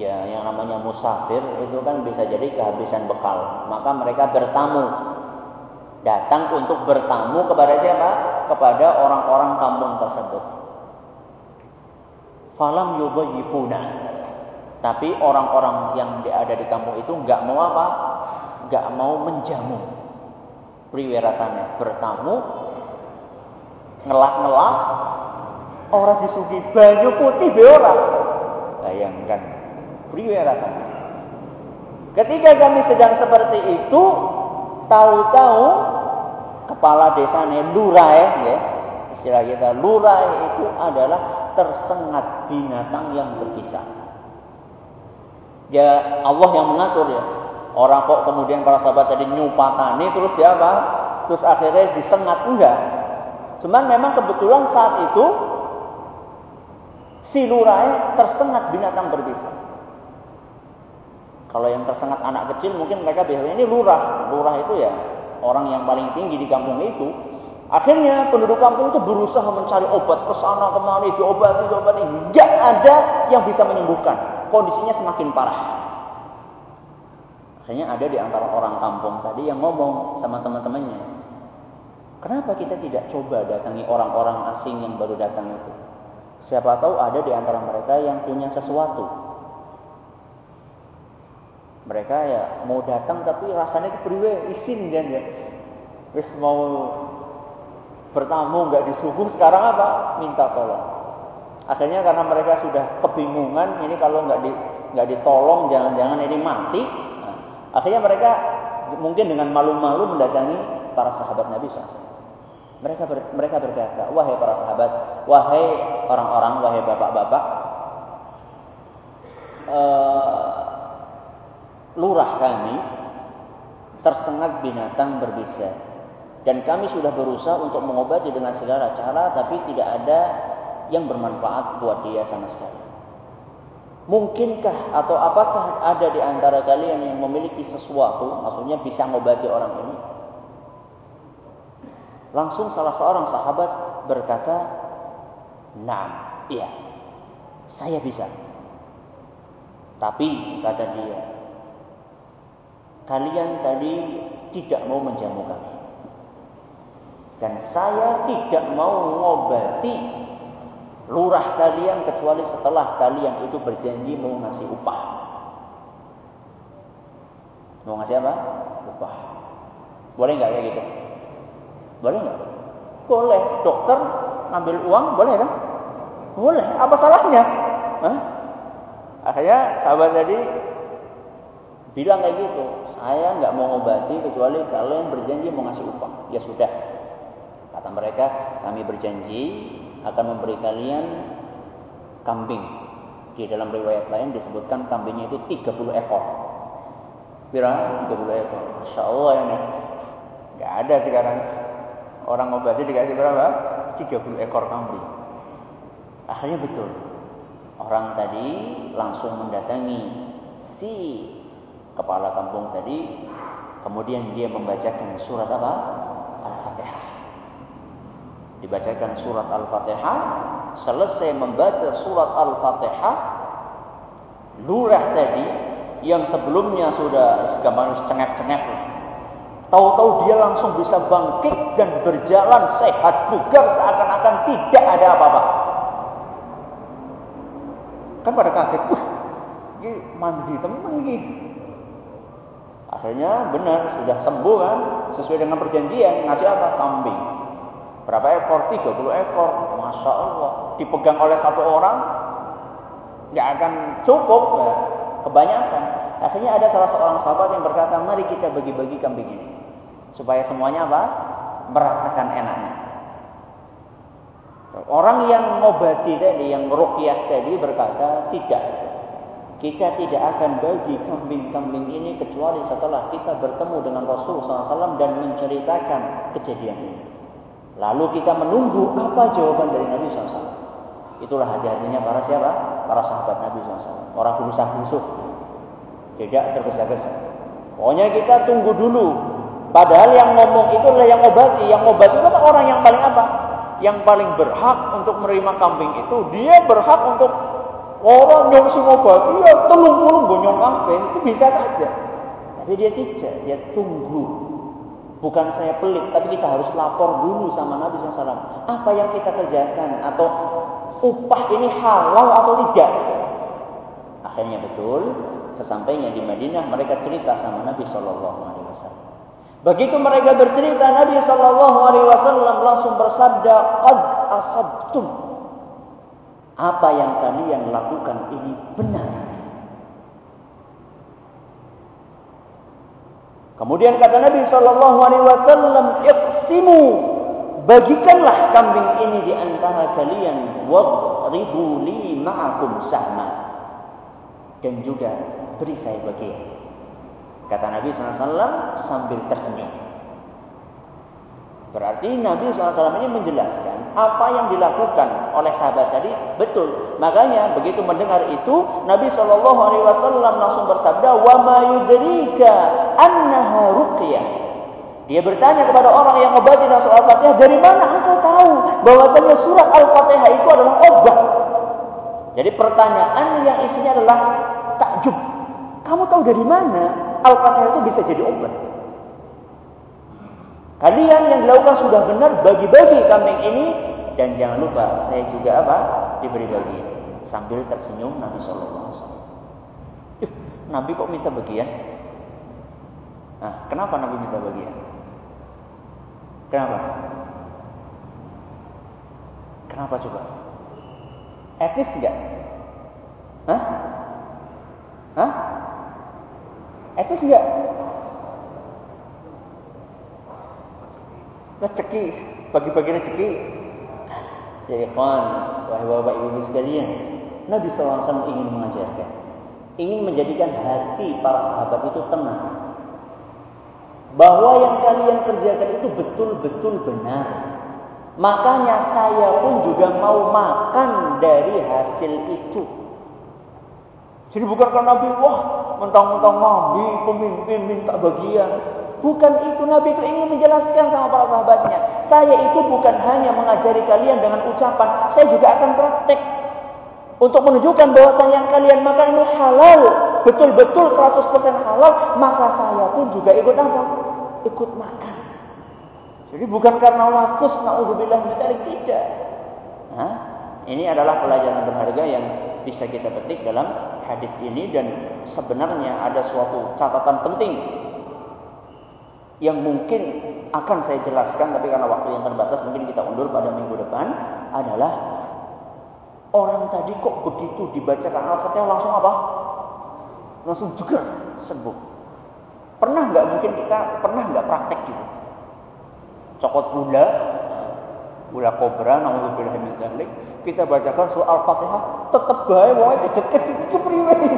ya yang namanya musafir, itu kan bisa jadi kehabisan bekal. Maka mereka bertamu. Datang untuk bertamu kepada siapa? Kepada orang-orang kampung tersebut. Falam yudhayifuna tapi orang-orang yang ada di kampung itu nggak mau apa? Nggak mau menjamu. Priwe rasanya bertamu, ngelak-ngelak, orang disugi banyu putih be orang. Bayangkan, priwe. Ketika kami sedang seperti itu, tahu-tahu kepala desanya lurah ya, istilah kita lurah itu adalah tersengat binatang yang berpisah. Ya Allah yang mengatur ya. Orang kok kemudian para sahabat tadi nyupatani terus dia apa? Terus akhirnya disengat enggak. Cuman memang kebetulan saat itu si lurai tersengat binatang berbisa. Kalau yang tersengat anak kecil mungkin mereka biasanya ini lurah. Lurah itu ya orang yang paling tinggi di kampung itu. Akhirnya penduduk kampung itu berusaha mencari obat ke sana kemari, diobati, diobati. Enggak ada yang bisa menyembuhkan kondisinya semakin parah. Akhirnya ada di antara orang kampung tadi yang ngomong sama teman-temannya. Kenapa kita tidak coba datangi orang-orang asing yang baru datang itu? Siapa tahu ada di antara mereka yang punya sesuatu. Mereka ya mau datang tapi rasanya kepriwe isin kan ya. Wis mau bertamu nggak disuguh sekarang apa? Minta tolong. Akhirnya karena mereka sudah kebingungan, ini kalau nggak di, nggak ditolong, jangan-jangan ini mati. Nah, akhirnya mereka mungkin dengan malu-malu mendatangi para sahabat Nabi SAW. Mereka ber, mereka berkata, wahai para sahabat, wahai orang-orang, wahai bapak-bapak, uh, lurah kami tersengat binatang berbisa dan kami sudah berusaha untuk mengobati dengan segala cara tapi tidak ada yang bermanfaat buat dia sama sekali. Mungkinkah atau apakah ada di antara kalian yang memiliki sesuatu, maksudnya bisa mengobati orang ini? Langsung salah seorang sahabat berkata, "Nah, iya. Saya bisa." Tapi kata dia, "Kalian tadi tidak mau menjamu kami." Dan saya tidak mau mengobati lurah kalian kecuali setelah kalian itu berjanji mau ngasih upah. Mau ngasih apa? Upah. Boleh nggak kayak gitu? Boleh nggak? Boleh. Dokter ngambil uang boleh kan? Boleh. Apa salahnya? Hah? Akhirnya sahabat tadi bilang kayak gitu. Saya nggak mau ngobati kecuali kalian berjanji mau ngasih upah. Ya sudah. Kata mereka, kami berjanji akan memberi kalian kambing. Di dalam riwayat lain disebutkan kambingnya itu 30 ekor. Pira 30 ekor. Masya Allah ini. Gak ada sekarang. Orang ngobati dikasih berapa? 30 ekor kambing. Akhirnya betul. Orang tadi langsung mendatangi si kepala kampung tadi. Kemudian dia membacakan surat apa? Al-Fatihah dibacakan surat Al-Fatihah, selesai membaca surat Al-Fatihah, lurah tadi yang sebelumnya sudah segambar cengep-cengep, tahu-tahu dia langsung bisa bangkit dan berjalan sehat bugar seakan-akan tidak ada apa-apa. Kan pada kaget, wah, ini mandi temen ini. Akhirnya benar, sudah sembuh kan, sesuai dengan perjanjian, ngasih apa? Kambing. Berapa ekor? 30 ekor. Masya Allah. Dipegang oleh satu orang, nggak akan cukup. Ya. Kebanyakan. Akhirnya ada salah seorang sahabat yang berkata, mari kita bagi-bagi kambing ini. Supaya semuanya apa? Merasakan enaknya. Orang yang ngobati tadi, yang rukyah tadi berkata, tidak. Kita tidak akan bagi kambing-kambing ini kecuali setelah kita bertemu dengan Rasul SAW dan menceritakan kejadian ini. Lalu kita menunggu apa jawaban dari Nabi SAW. Itulah hati-hatinya para siapa? Para sahabat Nabi SAW. Orang berusaha-berusuh. Tidak tergesa-gesa. Pokoknya kita tunggu dulu. Padahal yang ngomong itu adalah yang obati. Yang obati itu orang yang paling apa? yang paling berhak untuk menerima kambing itu dia berhak untuk orang nyong sing obat iya telung puluh bonyong kambing itu bisa saja tapi dia tidak dia tunggu bukan saya pelit tapi kita harus lapor dulu sama Nabi SAW apa yang kita kerjakan atau upah ini halal atau tidak akhirnya betul sesampainya di Madinah mereka cerita sama Nabi SAW Begitu mereka bercerita, Nabi Shallallahu Alaihi Wasallam langsung bersabda, "Qad asabtum." Apa yang kalian lakukan ini benar. Kemudian kata Nabi Shallallahu Alaihi Wasallam, "Iqsimu." Bagikanlah kambing ini di antara kalian. Wadribu li ma'akum sahma. Dan juga beri saya bagian. Kata Nabi SAW sambil tersenyum. Berarti Nabi SAW ini menjelaskan apa yang dilakukan oleh sahabat tadi betul. Makanya begitu mendengar itu Nabi SAW langsung bersabda, wa ma annaha ruqyah. Dia bertanya kepada orang yang obati dan soal Fatihah, dari mana engkau tahu bahwasanya surat Al-Fatihah itu adalah obat? Jadi pertanyaan yang isinya adalah takjub. Kamu tahu dari mana? Al-Fatihah itu bisa jadi obat. Kalian yang dilakukan sudah benar bagi-bagi kambing ini dan jangan lupa saya juga apa diberi bagi sambil tersenyum Nabi Shallallahu Alaihi Wasallam. Nabi kok minta bagian? Nah, kenapa Nabi minta bagian? Kenapa? Kenapa coba? Etis enggak? Hah? Hah? Etis enggak? Rezeki, bagi-bagi rezeki. Ya ikhwan, wahai bapak ibu sekalian, Nabi SAW ingin mengajarkan, ingin menjadikan hati para sahabat itu tenang. Bahwa yang kalian kerjakan itu betul-betul benar. Makanya saya pun juga mau makan dari hasil itu. Jadi bukan karena Nabi, wah mentang-mentang Nabi pemimpin minta bagian. Bukan itu Nabi itu ingin menjelaskan sama para sahabatnya. Saya itu bukan hanya mengajari kalian dengan ucapan, saya juga akan praktek untuk menunjukkan bahwasanya yang kalian makan itu halal, betul-betul 100% halal, maka saya pun juga ikut apa? Ikut makan. Jadi bukan karena lakus naudzubillah min tidak. Nah, ini adalah pelajaran berharga yang bisa kita petik dalam hadis ini dan sebenarnya ada suatu catatan penting yang mungkin akan saya jelaskan tapi karena waktu yang terbatas mungkin kita undur pada minggu depan adalah orang tadi kok begitu dibacakan Al-Fatihah langsung apa? Langsung juga sembuh. Pernah nggak mungkin kita pernah nggak praktek gitu? Cokot gula, gula kobra, lebih min kita bacakan surah Al-Fatihah tetap baik wong kecil-kecil. Kenapa?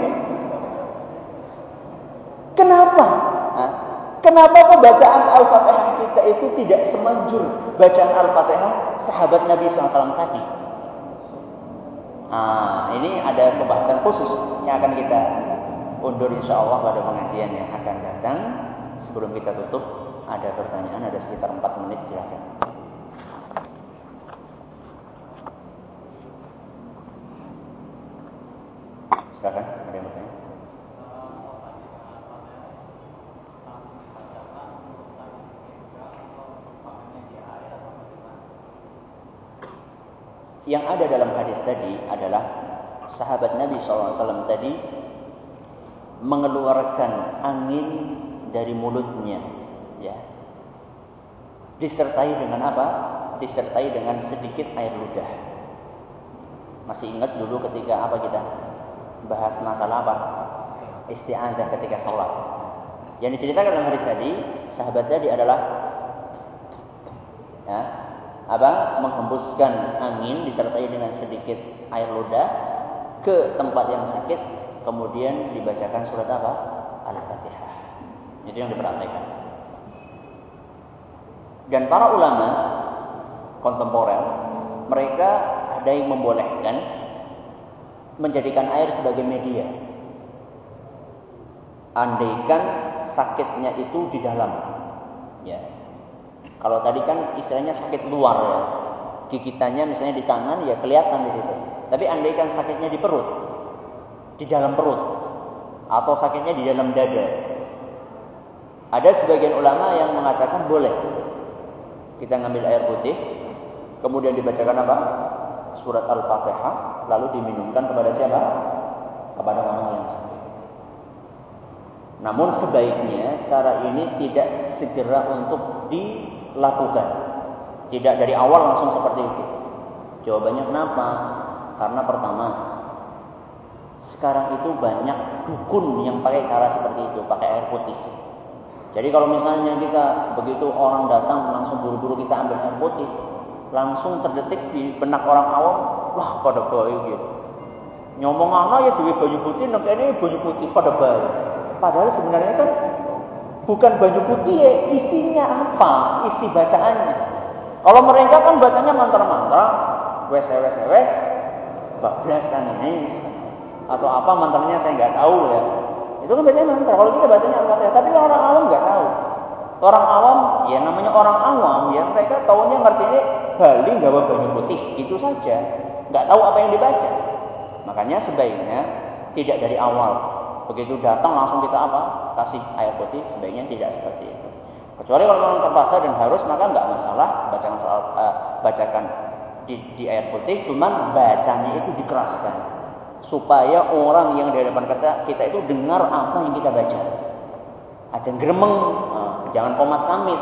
Kenapa pembacaan Al-Fatihah kita itu tidak semanjur bacaan Al-Fatihah sahabat Nabi SAW tadi? Nah, ini ada pembahasan khusus yang akan kita undur insya Allah pada pengajian yang akan datang. Sebelum kita tutup, ada pertanyaan, ada sekitar 4 menit silakan. Silakan, ada yang ada dalam hadis tadi adalah sahabat Nabi SAW tadi mengeluarkan angin dari mulutnya ya. Disertai dengan apa? Disertai dengan sedikit air ludah. Masih ingat dulu ketika apa kita bahas masalah apa? Isti'adzah ketika sholat. Yang diceritakan dalam hadis tadi sahabat tadi adalah apa menghembuskan angin disertai dengan sedikit air ludah ke tempat yang sakit kemudian dibacakan surat apa al-fatihah itu yang diperhatikan. Dan para ulama kontemporer, mereka ada yang membolehkan menjadikan air sebagai media. Andaikan sakitnya itu di dalam. Ya. Kalau tadi kan istilahnya sakit luar ya. Gigitannya misalnya di tangan ya kelihatan di situ. Tapi andaikan sakitnya di perut, di dalam perut, atau sakitnya di dalam dada, ada sebagian ulama yang mengatakan boleh kita ngambil air putih, kemudian dibacakan apa? Surat Al-Fatihah, lalu diminumkan kepada siapa? Kepada orang yang sakit. Namun sebaiknya cara ini tidak segera untuk dilakukan. Tidak dari awal langsung seperti itu. Jawabannya kenapa? Karena pertama, sekarang itu banyak dukun yang pakai cara seperti itu, pakai air putih. Jadi kalau misalnya kita begitu orang datang langsung buru-buru kita ambil air putih, langsung terdetik di benak orang awam, wah pada baik gitu. Nyomong anak ya duwe banyu putih, nek ini banyu putih pada baik. Padahal sebenarnya kan bukan banyu putih ya, isinya apa? Isi bacaannya. Kalau mereka kan bacanya mantra-mantra, wes wes wes, bablasan ini atau apa mantranya saya nggak tahu ya. Itu kan biasanya mantra. Kalau kita bacanya Al-Fatihah, tapi orang awam nggak tahu. Orang awam, ya namanya orang awam, ya mereka tahunya ngertinya Bali bawa banyu putih, itu saja. Nggak tahu apa yang dibaca. Makanya sebaiknya tidak dari awal. Begitu datang langsung kita apa? Kasih air putih, sebaiknya tidak seperti itu. Kecuali kalau memang terpaksa dan harus, maka nggak masalah bacakan soal uh, bacakan di, di air putih, cuman bacanya itu dikeraskan supaya orang yang di hadapan kita kita itu dengar apa yang kita baca. Aja gremeng, nah, jangan komat kamit.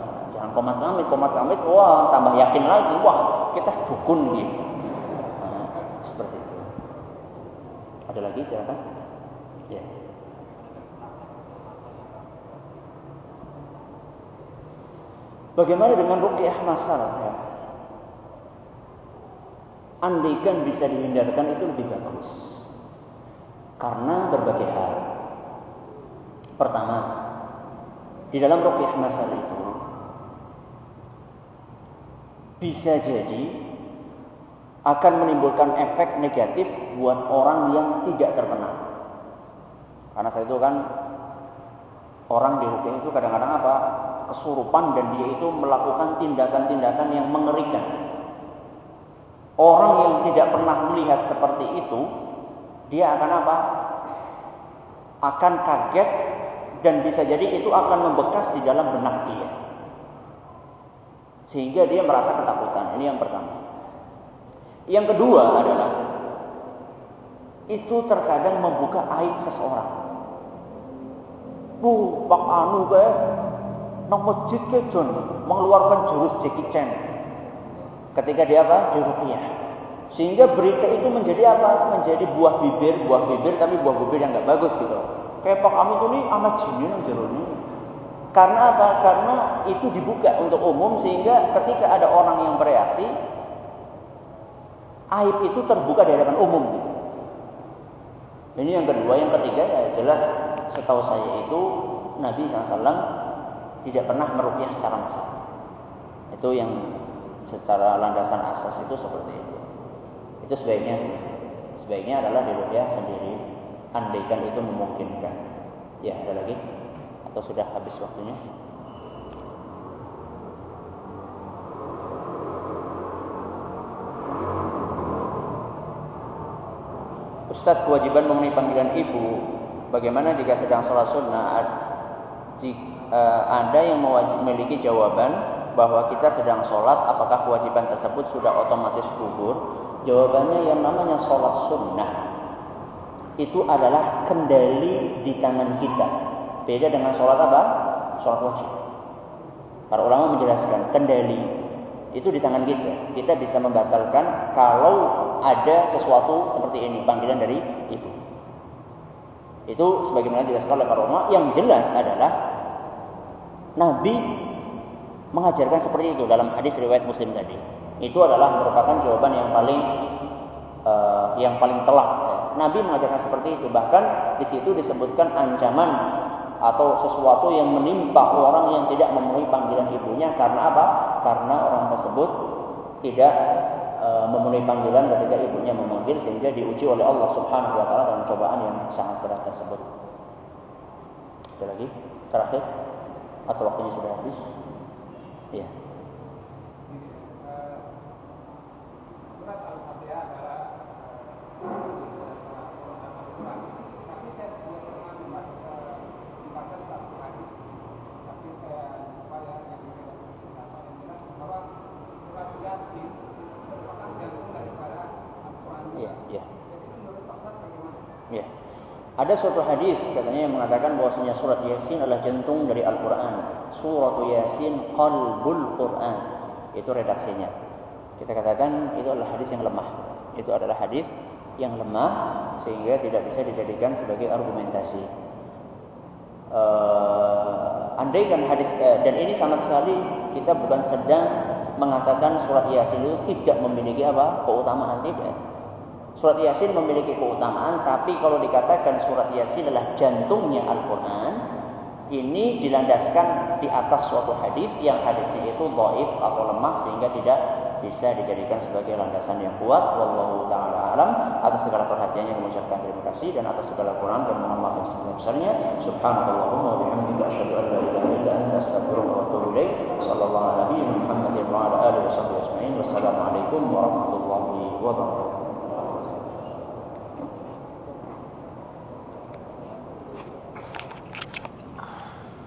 Nah, jangan komat kamit, komat kamit, wah tambah yakin lagi, wah kita dukun gitu. Seperti itu. Ada lagi silakan? Ya. Bagaimana dengan rukyah masal ya? andaikan bisa dihindarkan itu lebih bagus. Karena berbagai hal. Pertama, di dalam rukyah masal itu bisa jadi akan menimbulkan efek negatif buat orang yang tidak terkena. Karena saya itu kan orang di rukyah itu kadang-kadang apa? Kesurupan dan dia itu melakukan tindakan-tindakan yang mengerikan Orang yang tidak pernah melihat seperti itu, dia akan apa? Akan kaget dan bisa jadi itu akan membekas di dalam benak dia. Sehingga dia merasa ketakutan. Ini yang pertama. Yang kedua adalah itu terkadang membuka aib seseorang. Bu, Pak Anu be, nang masjid mengeluarkan jurus Jackie Chan ketika dia apa? Di rupiah. Sehingga berita itu menjadi apa? Menjadi buah bibir, buah bibir tapi buah bibir yang nggak bagus gitu. Kayak Pak Amin ini amat jinin yang jeruni. Karena apa? Karena itu dibuka untuk umum sehingga ketika ada orang yang bereaksi, aib itu terbuka di hadapan umum. Gitu. Ini yang kedua, yang ketiga ya jelas setahu saya itu Nabi SAW tidak pernah merupiah secara massal. Itu yang secara landasan asas itu seperti itu. Itu sebaiknya sebaiknya adalah dirukyah sendiri andaikan itu memungkinkan. Ya, ada lagi? Atau sudah habis waktunya? Ustadz kewajiban memenuhi panggilan ibu Bagaimana jika sedang sholat sunnah Jika, uh, Ada yang memiliki jawaban bahwa kita sedang sholat, apakah kewajiban tersebut sudah otomatis gugur? Jawabannya yang namanya sholat sunnah itu adalah kendali di tangan kita. Beda dengan sholat apa? Sholat wajib. Para ulama menjelaskan kendali itu di tangan kita. Kita bisa membatalkan kalau ada sesuatu seperti ini panggilan dari ibu. Itu sebagaimana dijelaskan oleh para ulama. Yang jelas adalah Nabi mengajarkan seperti itu dalam hadis riwayat Muslim tadi. Itu adalah merupakan jawaban yang paling uh, yang paling telak. Nabi mengajarkan seperti itu. Bahkan di situ disebutkan ancaman atau sesuatu yang menimpa orang yang tidak memenuhi panggilan ibunya karena apa? Karena orang tersebut tidak uh, memenuhi panggilan ketika ibunya memanggil sehingga diuji oleh Allah Subhanahu wa taala dalam cobaan yang sangat berat tersebut. Ada lagi? Terakhir atau waktunya sudah habis? Iya. Ada suatu hadis katanya yang mengatakan bahwasanya surat Yasin adalah jantung dari Al-Qur'an. Surat Yasin qalbul Qur'an. Itu redaksinya. Kita katakan itu adalah hadis yang lemah. Itu adalah hadis yang lemah sehingga tidak bisa dijadikan sebagai argumentasi. Uh, andaikan hadis uh, dan ini sama sekali kita bukan sedang mengatakan surat Yasin itu tidak memiliki apa keutamaan tidak Surat Yasin memiliki keutamaan, tapi kalau dikatakan surat Yasin adalah jantungnya Al-Quran, ini dilandaskan di atas suatu hadis yang hadisnya itu dhaif atau lemah sehingga tidak bisa dijadikan sebagai landasan yang kuat. Wallahu taala alam. Atas segala perhatiannya mengucapkan terima kasih dan atas segala kurang dan mohon maaf yang sebesar-besarnya. Subhanallahumma wa bihamdika asyhadu an la ilaha illa anta astaghfiruka wa atubu ilaik. Sallallahu alaihi wa Muhammadin wa ala alihi. Wassalamualaikum warahmatullahi wabarakatuh.